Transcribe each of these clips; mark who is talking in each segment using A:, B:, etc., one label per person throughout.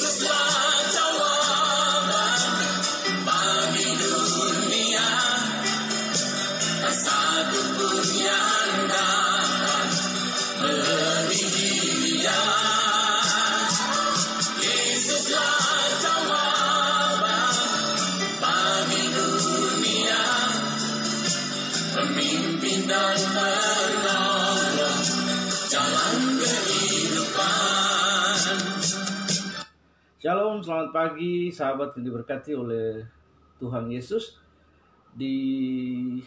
A: Jesus'
B: love. Selamat pagi sahabat yang diberkati oleh Tuhan Yesus. Di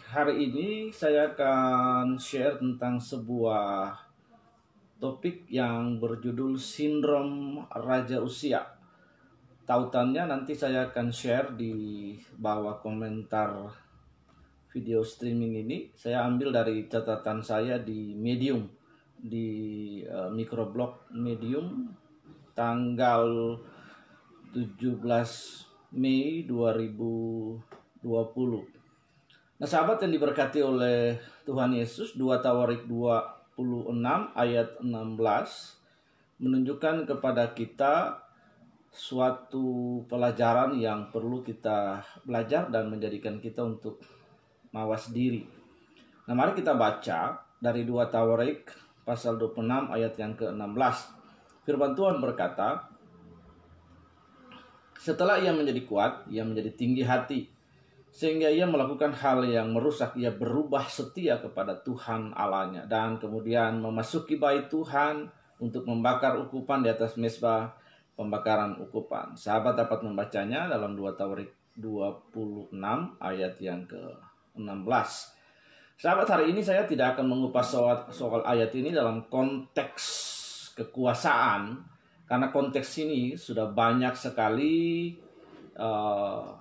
B: hari ini saya akan share tentang sebuah topik yang berjudul sindrom raja usia. Tautannya nanti saya akan share di bawah komentar video streaming ini. Saya ambil dari catatan saya di Medium di eh, microblog Medium tanggal 17 Mei 2020. Nah, sahabat yang diberkati oleh Tuhan Yesus, 2 Tawarik 26 ayat 16 menunjukkan kepada kita suatu pelajaran yang perlu kita belajar dan menjadikan kita untuk mawas diri. Nah, mari kita baca dari 2 Tawarik pasal 26 ayat yang ke-16. Firman Tuhan berkata, setelah ia menjadi kuat, ia menjadi tinggi hati, sehingga ia melakukan hal yang merusak, ia berubah setia kepada Tuhan Allahnya, dan kemudian memasuki bait Tuhan untuk membakar ukupan di atas mesbah pembakaran ukupan. Sahabat dapat membacanya dalam 2 Tawarik 26 ayat yang ke-16. Sahabat hari ini saya tidak akan mengupas soal, soal ayat ini dalam konteks kekuasaan karena konteks ini sudah banyak sekali uh,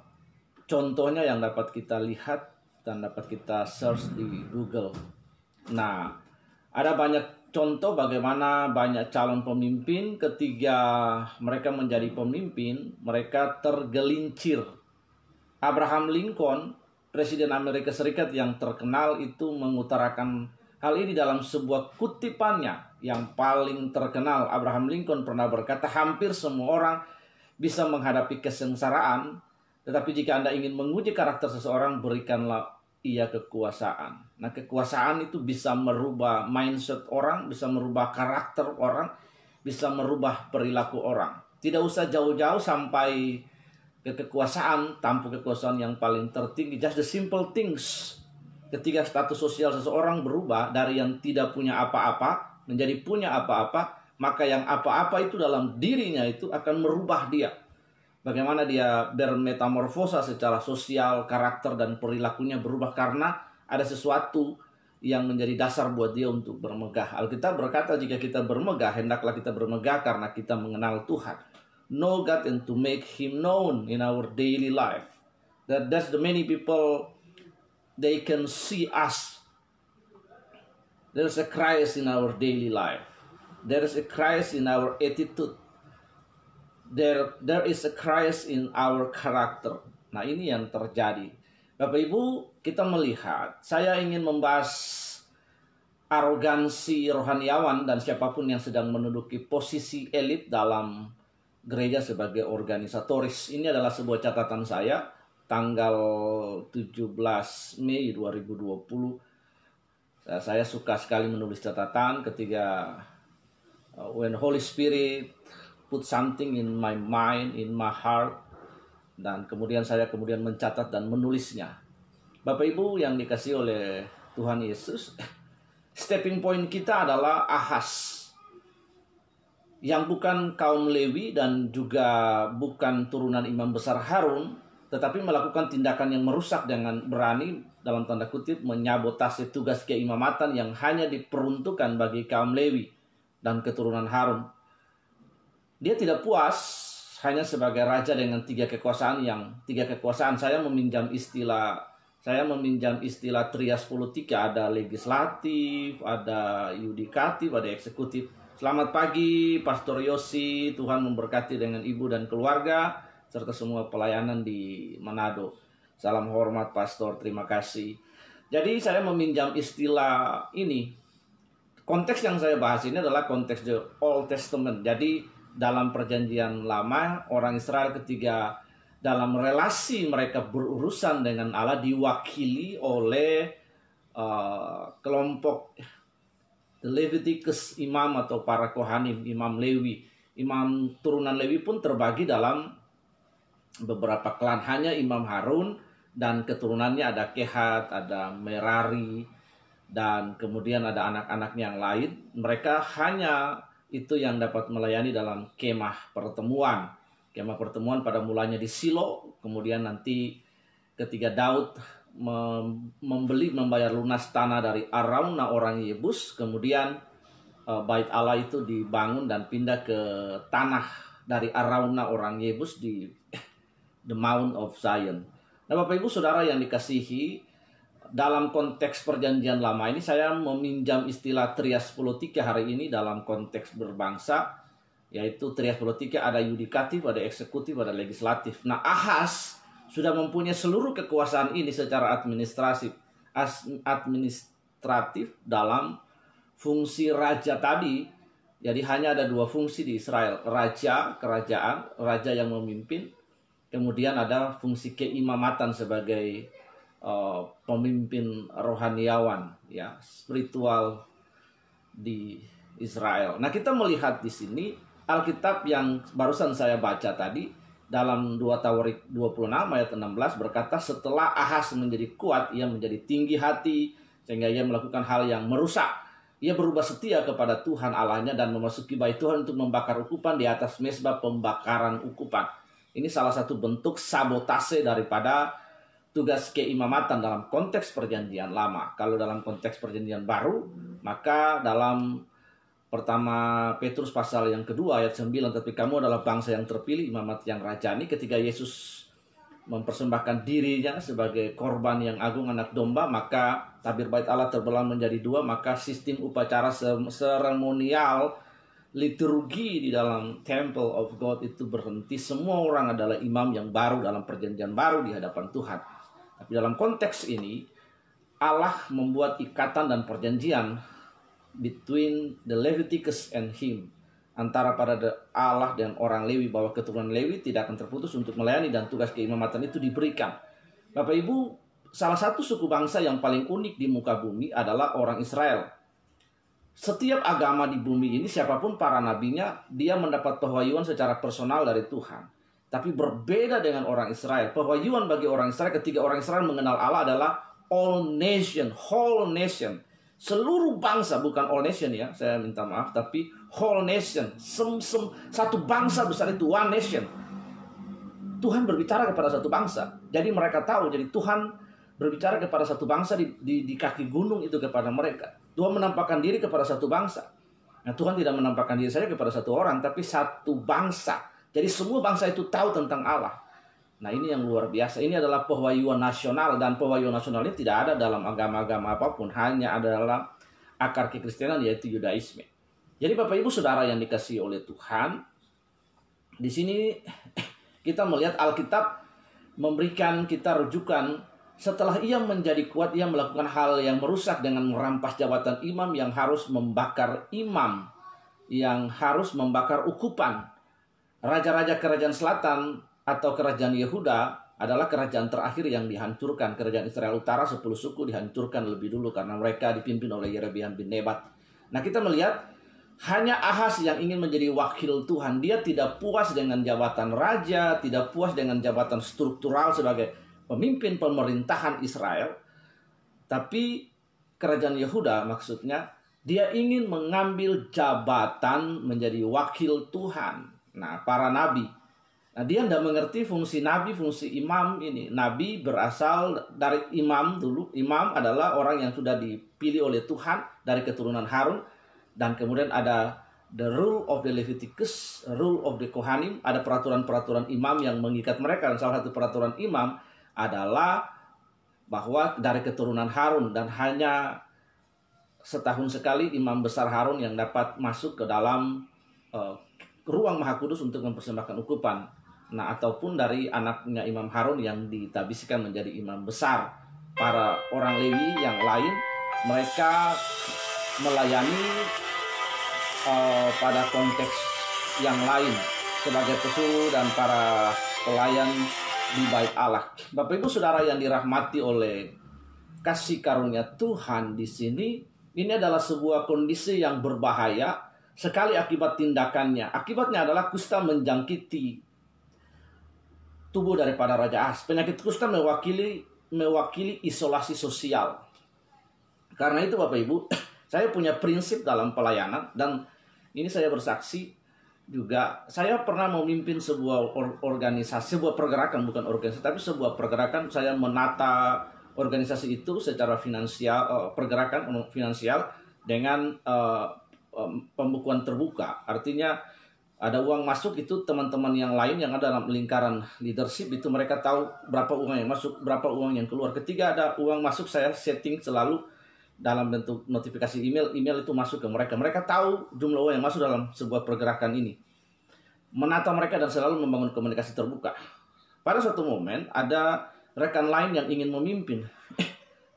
B: contohnya yang dapat kita lihat dan dapat kita search di Google. Nah, ada banyak contoh bagaimana banyak calon pemimpin ketika mereka menjadi pemimpin, mereka tergelincir. Abraham Lincoln, Presiden Amerika Serikat yang terkenal itu mengutarakan hal ini dalam sebuah kutipannya yang paling terkenal. Abraham Lincoln pernah berkata, hampir semua orang bisa menghadapi kesengsaraan, tetapi jika Anda ingin menguji karakter seseorang, berikanlah ia kekuasaan. Nah, kekuasaan itu bisa merubah mindset orang, bisa merubah karakter orang, bisa merubah perilaku orang. Tidak usah jauh-jauh sampai ke kekuasaan, tanpa kekuasaan yang paling tertinggi. Just the simple things. Ketika status sosial seseorang berubah dari yang tidak punya apa-apa menjadi punya apa-apa, maka yang apa-apa itu dalam dirinya itu akan merubah dia. Bagaimana dia bermetamorfosa secara sosial, karakter dan perilakunya berubah karena ada sesuatu yang menjadi dasar buat dia untuk bermegah. Alkitab berkata jika kita bermegah, hendaklah kita bermegah karena kita mengenal Tuhan. Know God and to make Him known in our daily life. That that's the many people they can see us There's a Christ in our daily life. There is a Christ in our attitude. There, there is a Christ in our character. Nah ini yang terjadi. Bapak Ibu, kita melihat, saya ingin membahas arogansi rohaniawan dan siapa pun yang sedang menduduki posisi elit dalam gereja sebagai organisatoris. Ini adalah sebuah catatan saya tanggal 17 Mei 2020 saya suka sekali menulis catatan ketika uh, when Holy Spirit put something in my mind, in my heart, dan kemudian saya kemudian mencatat dan menulisnya. Bapak Ibu yang dikasih oleh Tuhan Yesus, stepping point kita adalah Ahas yang bukan kaum Lewi dan juga bukan turunan imam besar Harun, tetapi melakukan tindakan yang merusak dengan berani dalam tanda kutip menyabotase tugas keimamatan yang hanya diperuntukkan bagi kaum Lewi dan keturunan Harun. Dia tidak puas hanya sebagai raja dengan tiga kekuasaan yang tiga kekuasaan saya meminjam istilah saya meminjam istilah trias politika ada legislatif, ada yudikatif, ada eksekutif. Selamat pagi Pastor Yosi, Tuhan memberkati dengan ibu dan keluarga serta semua pelayanan di Manado. Salam hormat pastor, terima kasih. Jadi saya meminjam istilah ini. Konteks yang saya bahas ini adalah konteks the Old Testament. Jadi dalam perjanjian lama orang Israel ketika dalam relasi mereka berurusan dengan Allah diwakili oleh uh, kelompok Leviticus imam atau para kohanim imam Lewi imam turunan Lewi pun terbagi dalam beberapa klan hanya imam Harun dan keturunannya ada Kehat ada Merari dan kemudian ada anak-anak yang lain mereka hanya itu yang dapat melayani dalam kemah pertemuan. Kemah pertemuan pada mulanya di Silo, kemudian nanti ketika Daud membeli membayar lunas tanah dari Arauna orang Yebus, kemudian uh, bait Allah itu dibangun dan pindah ke tanah dari Arauna orang Yebus di the Mount of Zion. Nah, Bapak Ibu Saudara yang dikasihi, dalam konteks perjanjian lama ini saya meminjam istilah trias politika hari ini dalam konteks berbangsa yaitu trias politika ada yudikatif, ada eksekutif, ada legislatif. Nah, Ahas sudah mempunyai seluruh kekuasaan ini secara administratif administratif dalam fungsi raja tadi. Jadi hanya ada dua fungsi di Israel, raja, kerajaan, raja yang memimpin, kemudian ada fungsi keimamatan sebagai uh, pemimpin rohaniawan ya spiritual di Israel. Nah, kita melihat di sini Alkitab yang barusan saya baca tadi dalam 2 Tawarik 26 ayat 16 berkata setelah Ahas menjadi kuat ia menjadi tinggi hati sehingga ia melakukan hal yang merusak ia berubah setia kepada Tuhan Allahnya dan memasuki bait Tuhan untuk membakar ukupan di atas mesbah pembakaran ukupan. Ini salah satu bentuk sabotase daripada tugas keimamatan dalam konteks perjanjian lama. Kalau dalam konteks perjanjian baru, maka dalam pertama Petrus pasal yang kedua ayat 9, tapi kamu adalah bangsa yang terpilih, imamat yang rajani ketika Yesus mempersembahkan dirinya sebagai korban yang agung anak domba, maka tabir bait Allah terbelah menjadi dua, maka sistem upacara seremonial liturgi di dalam temple of God itu berhenti. Semua orang adalah imam yang baru dalam perjanjian baru di hadapan Tuhan. Tapi dalam konteks ini, Allah membuat ikatan dan perjanjian between the Leviticus and him antara pada Allah dan orang Lewi bahwa keturunan Lewi tidak akan terputus untuk melayani dan tugas keimamatan itu diberikan. Bapak Ibu, salah satu suku bangsa yang paling unik di muka bumi adalah orang Israel. Setiap agama di bumi ini siapa pun para nabinya, dia mendapat pewahyuan secara personal dari Tuhan. Tapi berbeda dengan orang Israel. Pewahyuan bagi orang Israel ketika orang Israel mengenal Allah adalah all nation, whole nation. Seluruh bangsa, bukan all nation ya, saya minta maaf, tapi whole nation. Sem, sem, satu bangsa besar itu one nation. Tuhan berbicara kepada satu bangsa. Jadi mereka tahu, jadi Tuhan berbicara kepada satu bangsa di, di, di kaki gunung itu kepada mereka. Tuhan menampakkan diri kepada satu bangsa. Nah, Tuhan tidak menampakkan diri saja kepada satu orang, tapi satu bangsa jadi semua bangsa itu tahu tentang Allah. Nah ini yang luar biasa. Ini adalah pewahyuan nasional dan pewahyuan nasional ini tidak ada dalam agama-agama apa pun. Hanya adalah akar kekristenan yaitu Yudaisme. Jadi Bapak Ibu Saudara yang dikasih oleh Tuhan. Di sini kita melihat Alkitab memberikan kita rujukan setelah ia menjadi kuat, ia melakukan hal yang merusak dengan merampas jabatan imam yang harus membakar imam, yang harus membakar ukupan, Raja-raja kerajaan selatan atau kerajaan Yehuda adalah kerajaan terakhir yang dihancurkan. Kerajaan Israel Utara 10 suku dihancurkan lebih dulu karena mereka dipimpin oleh Yerebian bin Nebat. Nah kita melihat hanya Ahas yang ingin menjadi wakil Tuhan. Dia tidak puas dengan jabatan raja, tidak puas dengan jabatan struktural sebagai pemimpin pemerintahan Israel. Tapi kerajaan Yehuda maksudnya dia ingin mengambil jabatan menjadi wakil Tuhan. Nah, para nabi. Nah, dia tidak mengerti fungsi nabi, fungsi imam ini. Nabi berasal dari imam dulu. Imam adalah orang yang sudah dipilih oleh Tuhan dari keturunan Harun. Dan kemudian ada the rule of the Leviticus, rule of the Kohanim. Ada peraturan-peraturan imam yang mengikat mereka. Dan salah satu peraturan imam adalah bahwa dari keturunan Harun. Dan hanya setahun sekali imam besar Harun yang dapat masuk ke dalam uh, ruang Maha Kudus untuk mempersembahkan ukupan. Nah, ataupun dari anaknya Imam Harun yang ditabiskan menjadi imam besar. Para orang Lewi yang lain, mereka melayani uh, pada konteks yang lain sebagai pesuruh dan para pelayan di bait Allah. Bapak Ibu Saudara yang dirahmati oleh kasih karunia Tuhan di sini, ini adalah sebuah kondisi yang berbahaya sekali akibat tindakannya. Akibatnya adalah kusta menjangkiti tubuh daripada Raja Ahas. Penyakit kusta mewakili mewakili isolasi sosial. Karena itu Bapak Ibu, saya punya prinsip dalam pelayanan dan ini saya bersaksi juga saya pernah memimpin sebuah or- organisasi, sebuah pergerakan bukan organisasi tapi sebuah pergerakan saya menata organisasi itu secara finansial eh, pergerakan finansial dengan em, pembukuan terbuka. Artinya ada uang masuk itu teman-teman yang lain yang ada dalam lingkaran leadership itu mereka tahu berapa uang yang masuk, berapa uang yang keluar. Ketika ada uang masuk saya setting selalu dalam bentuk notifikasi email, email itu masuk ke mereka. Mereka tahu jumlah uang yang masuk dalam sebuah pergerakan ini. Menata mereka dan selalu membangun komunikasi terbuka. Pada suatu momen ada rekan lain yang ingin memimpin.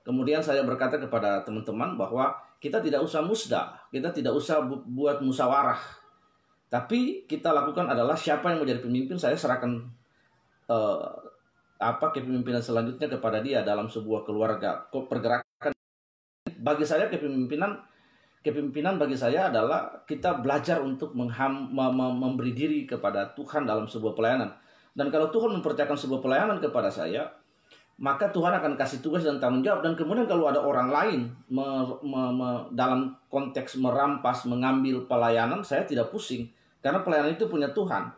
B: Kemudian saya berkata kepada teman-teman bahwa kita tidak usah musda, kita tidak usah bu- buat musyawarah. Tapi kita lakukan adalah siapa yang menjadi pemimpin saya serahkan eh, apa kepemimpinan selanjutnya kepada dia dalam sebuah keluarga pergerakan bagi saya kepemimpinan kepemimpinan bagi saya adalah kita belajar untuk mengham, mem- mem- memberi diri kepada Tuhan dalam sebuah pelayanan. Dan kalau Tuhan mempercayakan sebuah pelayanan kepada saya maka Tuhan akan kasih tugas dan tanggung jawab. Dan kemudian kalau ada orang lain me- me- me- dalam konteks merampas mengambil pelayanan saya tidak pusing. Karena pelayanan itu punya Tuhan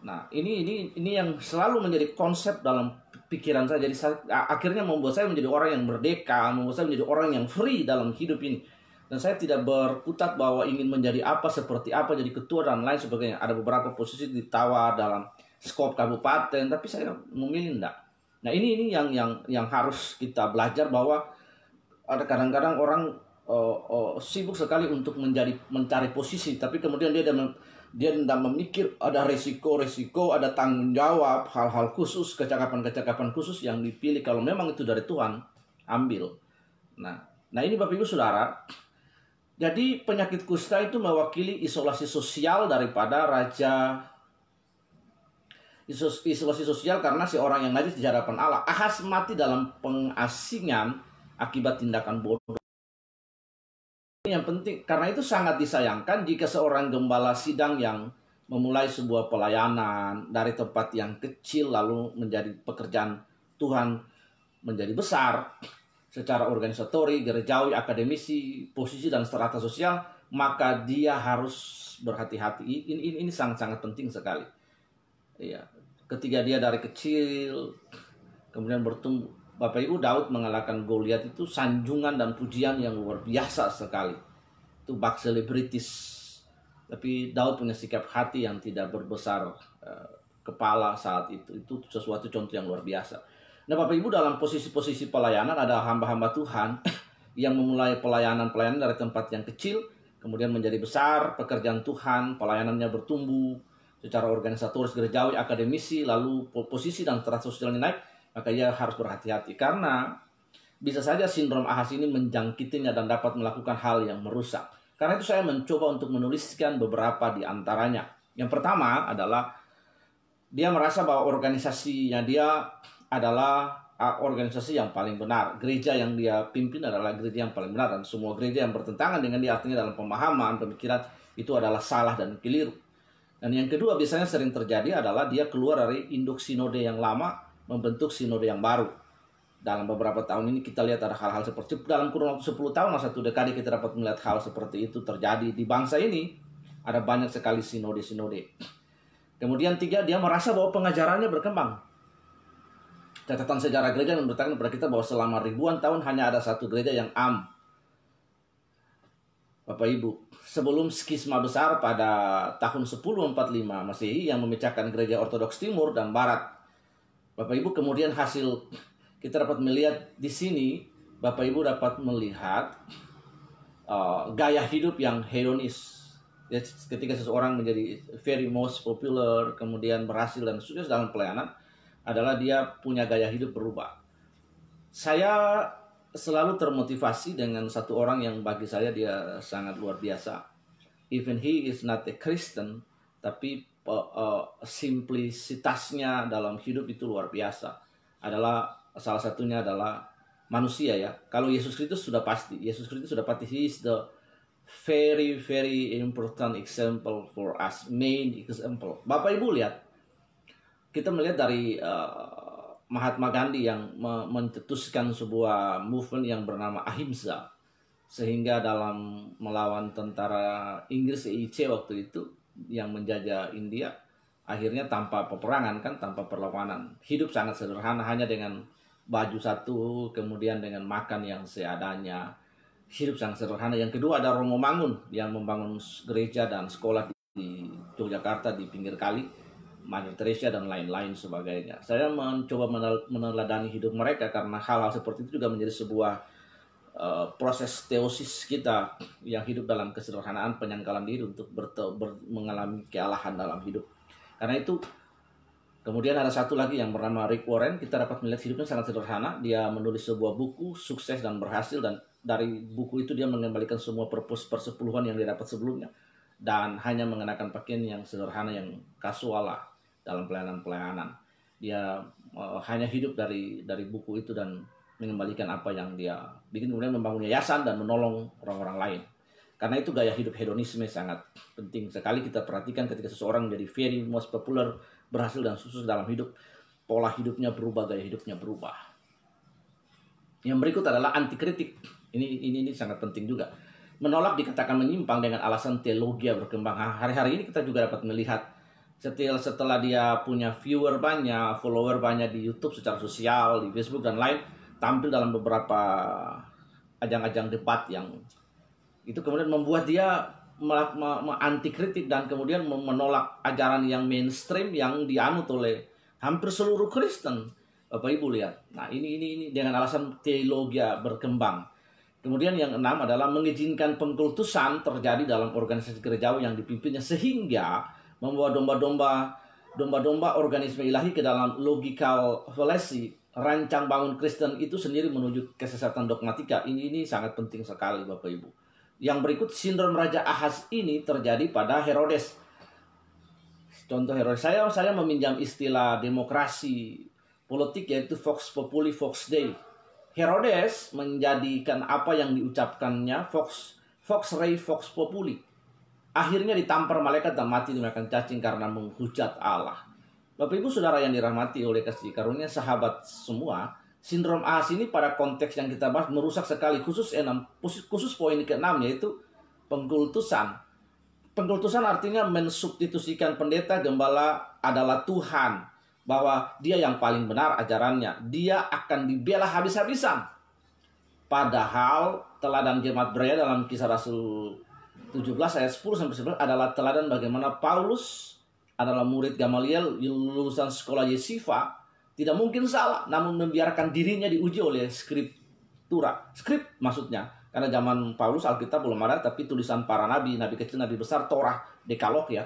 B: Nah, ini ini ini yang selalu menjadi konsep dalam pikiran saya. Jadi saya, akhirnya membuat saya menjadi orang yang merdeka, membuat saya menjadi orang yang free dalam hidup ini. Dan saya tidak berkutat bahwa ingin menjadi apa seperti apa, jadi ketua dan lain sebagainya. Ada beberapa posisi ditawar dalam skop kabupaten, tapi saya memilih enggak. Nah, ini ini yang yang yang harus kita belajar bahwa ada kadang-kadang orang uh, uh, sibuk sekali untuk menjadi mencari posisi, tapi kemudian dia dia tidak memikir ada resiko-resiko, ada tanggung jawab, hal-hal khusus, kecakapan-kecakapan khusus yang dipilih kalau memang itu dari Tuhan, ambil. Nah, nah ini Bapak Ibu Saudara, jadi penyakit kusta itu mewakili isolasi sosial daripada raja isolasi sosial karena si orang yang najis di hadapan Allah. Ahas mati dalam pengasingan akibat tindakan bodoh. Yang penting karena itu sangat disayangkan jika seorang gembala sidang yang memulai sebuah pelayanan dari tempat yang kecil lalu menjadi pekerjaan Tuhan menjadi besar secara organisatori, gerejawi, akademisi, posisi dan strata sosial, maka dia harus berhati-hati. Ini ini, ini sangat-sangat penting sekali. Iya, ketika dia dari kecil kemudian bertumbuh Bapak Ibu Daud mengalahkan Goliat itu sanjungan dan pujian yang luar biasa sekali. Itu bak selebritis. Tapi Daud punya sikap hati yang tidak berbesar eh, kepala saat itu. Itu sesuatu contoh yang luar biasa. Nah Bapak Ibu dalam posisi-posisi pelayanan ada hamba-hamba Tuhan yang memulai pelayanan-pelayanan dari tempat yang kecil kemudian menjadi besar pekerjaan Tuhan, pelayanannya bertumbuh secara organisatoris, gerejawi, akademisi, lalu po- posisi dan strata sosialnya naik, maka ia harus berhati-hati karena bisa saja sindrom Ahas ini menjangkitinya dan dapat melakukan hal yang merusak. Karena itu saya mencoba untuk menuliskan beberapa di antaranya. Yang pertama adalah dia merasa bahwa organisasinya dia adalah organisasi yang paling benar. Gereja yang dia pimpin adalah gereja yang paling benar dan semua gereja yang bertentangan dengan dia artinya dalam pemahaman, pemikiran itu adalah salah dan keliru. Dan yang kedua biasanya sering terjadi adalah dia keluar dari induk sinode yang lama membentuk sinode yang baru. Dalam beberapa tahun ini kita lihat ada hal-hal seperti dalam kurun waktu 10 tahun atau satu dekade kita dapat melihat hal seperti itu terjadi di bangsa ini. Ada banyak sekali sinode-sinode. Kemudian tiga, dia merasa bahwa pengajarannya berkembang. Catatan sejarah gereja memberitakan kepada kita bahwa selama ribuan tahun hanya ada satu gereja yang am. Bapak Ibu, sebelum skisma besar pada tahun 1045 Masehi yang memecahkan gereja Ortodoks Timur dan Barat. Bapak Ibu kemudian hasil kita dapat melihat di sini Bapak Ibu dapat melihat uh, gaya hidup yang hedonis. Ya, ketika seseorang menjadi very most popular, kemudian berhasil dan sukses dalam pelayanan, adalah dia punya gaya hidup berubah. Saya selalu termotivasi dengan satu orang yang bagi saya dia sangat luar biasa. Even he is not a Christian, tapi uh, uh, simplisitasnya dalam hidup itu luar biasa. Adalah salah satunya adalah manusia ya. Kalau Yesus Kristus sudah pasti, Yesus Kristus sudah pasti he is the very very important example for us, main example. Bapak Ibu lihat, kita melihat dari uh, Mahatma Gandhi yang me mencetuskan sebuah movement yang bernama Ahimsa sehingga dalam melawan tentara Inggris EIC waktu itu yang menjajah India akhirnya tanpa peperangan kan tanpa perlawanan. Hidup sangat sederhana hanya dengan baju satu kemudian dengan makan yang seadanya. Hidup sangat sederhana. Yang kedua ada Romo Mangun yang membangun gereja dan sekolah di Yogyakarta di pinggir kali Mother Teresa dan lain-lain sebagainya. Saya mencoba meneladani hidup mereka karena hal-hal seperti itu juga menjadi sebuah uh, proses teosis kita yang hidup dalam kesederhanaan penyangkalan diri untuk ber, mengalami kealahan dalam hidup. Karena itu kemudian ada satu lagi yang bernama Rick Warren, kita dapat melihat hidupnya sangat sederhana. Dia menulis sebuah buku sukses dan berhasil dan dari buku itu dia mengembalikan semua purpose persepuluhan yang dia dapat sebelumnya dan hanya mengenakan pakaian yang sederhana yang kasual lah dalam pelayanan-pelayanan. Dia uh, hanya hidup dari dari buku itu dan mengembalikan apa yang dia bikin kemudian membangun yayasan dan menolong orang-orang lain. Karena itu gaya hidup hedonisme sangat penting sekali kita perhatikan ketika seseorang menjadi very most popular, berhasil dan sukses dalam hidup, pola hidupnya berubah, gaya hidupnya berubah. Yang berikut adalah anti kritik. Ini ini ini sangat penting juga. Menolak dikatakan menyimpang dengan alasan teologi berkembang. Hari-hari ini kita juga dapat melihat setelah setelah dia punya viewer banyak, follower banyak di YouTube secara sosial, di Facebook dan lain, tampil dalam beberapa ajang-ajang debat yang itu kemudian membuat dia anti kritik dan kemudian menolak ajaran yang mainstream yang dianut oleh hampir seluruh Kristen. Bapak Ibu lihat. Nah, ini ini ini dengan alasan teologi berkembang. Kemudian yang enam adalah mengizinkan pengkultusan terjadi dalam organisasi gerejawi yang dipimpinnya sehingga membawa domba-domba domba-domba organisme ilahi ke dalam logical fallacy rancang bangun Kristen itu sendiri menuju kesesatan dogmatika. Ini ini sangat penting sekali Bapak Ibu. Yang berikut sindrom Raja Ahaz ini terjadi pada Herodes. Contoh Herodes saya saya meminjam istilah demokrasi politik yaitu Vox Populi Vox Dei. Herodes menjadikan apa yang diucapkannya Vox Vox Rei Vox Populi. Akhirnya ditampar malaikat dan mati dimakan cacing karena menghujat Allah. Bapak Ibu Saudara yang dirahmati oleh kasih karunia sahabat semua, sindrom AS ini pada konteks yang kita bahas merusak sekali khusus enam khusus poin ke-6 yaitu pengkultusan. Pengkultusan artinya mensubstitusikan pendeta gembala adalah Tuhan bahwa dia yang paling benar ajarannya. Dia akan dibela habis-habisan. Padahal teladan jemaat Berea dalam kisah Rasul 17 ayat 10 sampai 11 adalah teladan bagaimana Paulus adalah murid Gamaliel lulusan sekolah Yesifa tidak mungkin salah namun membiarkan dirinya diuji oleh skriptura. Skrip maksudnya karena zaman Paulus Alkitab belum ada tapi tulisan para nabi nabi kecil nabi besar Torah Dekalog ya.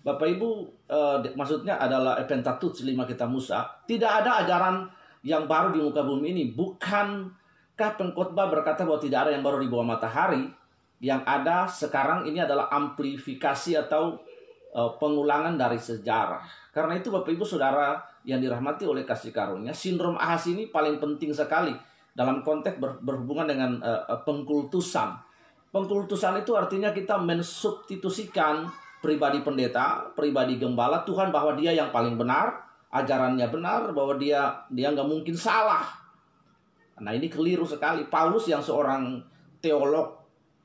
B: Bapak Ibu eh, maksudnya adalah Pentateuch lima kitab Musa. Tidak ada ajaran yang baru di muka bumi ini. Bukankah pengkhotbah berkata bahwa tidak ada yang baru di bawah matahari? Yang ada sekarang ini adalah amplifikasi atau uh, pengulangan dari sejarah. Karena itu Bapak Ibu Saudara yang dirahmati oleh kasih karunia, sindrom Ahas ini paling penting sekali dalam konteks ber, berhubungan dengan uh, pengkultusan. Pengkultusan itu artinya kita mensubstitusikan pribadi pendeta, pribadi gembala Tuhan bahwa dia yang paling benar, ajarannya benar, bahwa dia dia nggak mungkin salah. Nah ini keliru sekali. Paulus yang seorang teolog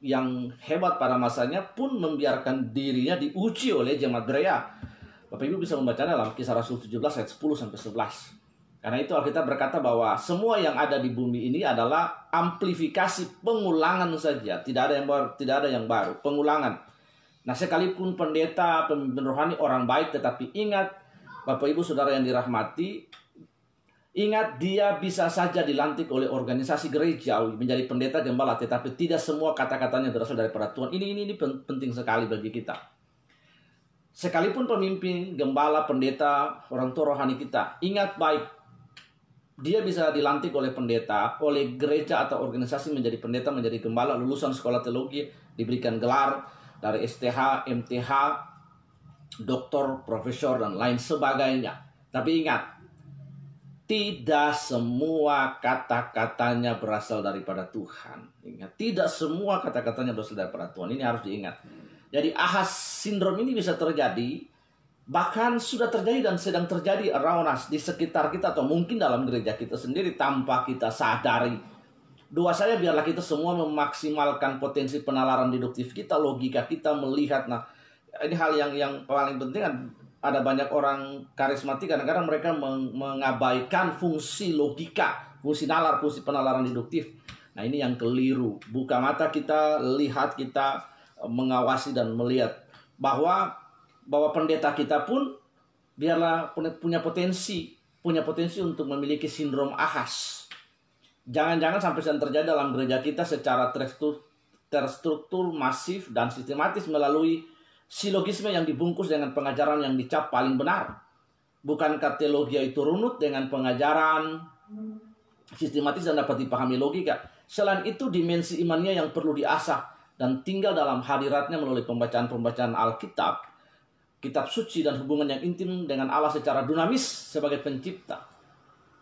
B: yang hebat pada masanya pun membiarkan dirinya diuji oleh jemaat Berea. Bapak Ibu bisa membaca dalam kisah Rasul 17 ayat 10 sampai 11. Karena itu Alkitab berkata bahwa semua yang ada di bumi ini adalah amplifikasi pengulangan saja, tidak ada yang baru, tidak ada yang baru, pengulangan. Nah, sekalipun pendeta, pemimpin rohani orang baik tetapi ingat Bapak Ibu Saudara yang dirahmati, Ingat dia bisa saja dilantik oleh organisasi gereja menjadi pendeta gembala tetapi tidak semua kata-katanya berasal dari Tuhan. Ini ini ini penting sekali bagi kita. Sekalipun pemimpin, gembala, pendeta, orang tua rohani kita, ingat baik dia bisa dilantik oleh pendeta, oleh gereja atau organisasi menjadi pendeta, menjadi gembala, lulusan sekolah teologi, diberikan gelar dari STH, MTH, doktor, profesor, dan lain sebagainya. Tapi ingat, tidak semua kata-katanya berasal daripada Tuhan. Ingat, tidak semua kata-katanya berasal daripada Tuhan. Ini harus diingat. Jadi ahas sindrom ini bisa terjadi, bahkan sudah terjadi dan sedang terjadi around us, di sekitar kita atau mungkin dalam gereja kita sendiri tanpa kita sadari. Doa saya biarlah kita semua memaksimalkan potensi penalaran deduktif kita, logika kita melihat. Nah, ini hal yang yang paling penting ada banyak orang karismatik kadang-kadang mereka mengabaikan fungsi logika, fungsi nalar, fungsi penalaran deduktif. Nah, ini yang keliru. Buka mata kita, lihat kita eh, mengawasi dan melihat bahwa bahwa pendeta kita pun biarlah punya potensi, punya potensi untuk memiliki sindrom ahas. Jangan-jangan sampai yang terjadi dalam gereja kita secara terstruktur, terstruktur masif dan sistematis melalui silogisme yang dibungkus dengan pengajaran yang dicap paling benar. Bukankah teologi itu runut dengan pengajaran sistematis dan dapat dipahami logika? Selain itu dimensi imannya yang perlu diasah dan tinggal dalam hadiratnya melalui pembacaan-pembacaan Alkitab, kitab suci dan hubungan yang intim dengan Allah secara dinamis sebagai pencipta.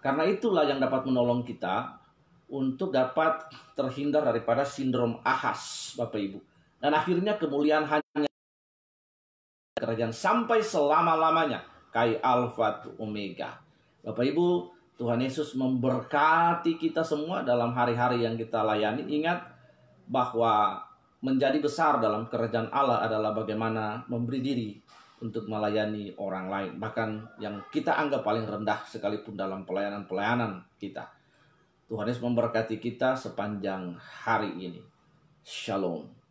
B: Karena itulah yang dapat menolong kita untuk dapat terhindar daripada sindrom ahas, Bapak Ibu. Dan akhirnya kemuliaan hanya kerajaan sampai selama-lamanya. Kai Alpha Omega. Bapak Ibu, Tuhan Yesus memberkati kita semua dalam hari-hari yang kita layani. Ingat bahwa menjadi besar dalam kerajaan Allah adalah bagaimana memberi diri untuk melayani orang lain. Bahkan yang kita anggap paling rendah sekalipun dalam pelayanan-pelayanan kita. Tuhan Yesus memberkati kita sepanjang hari ini. Shalom.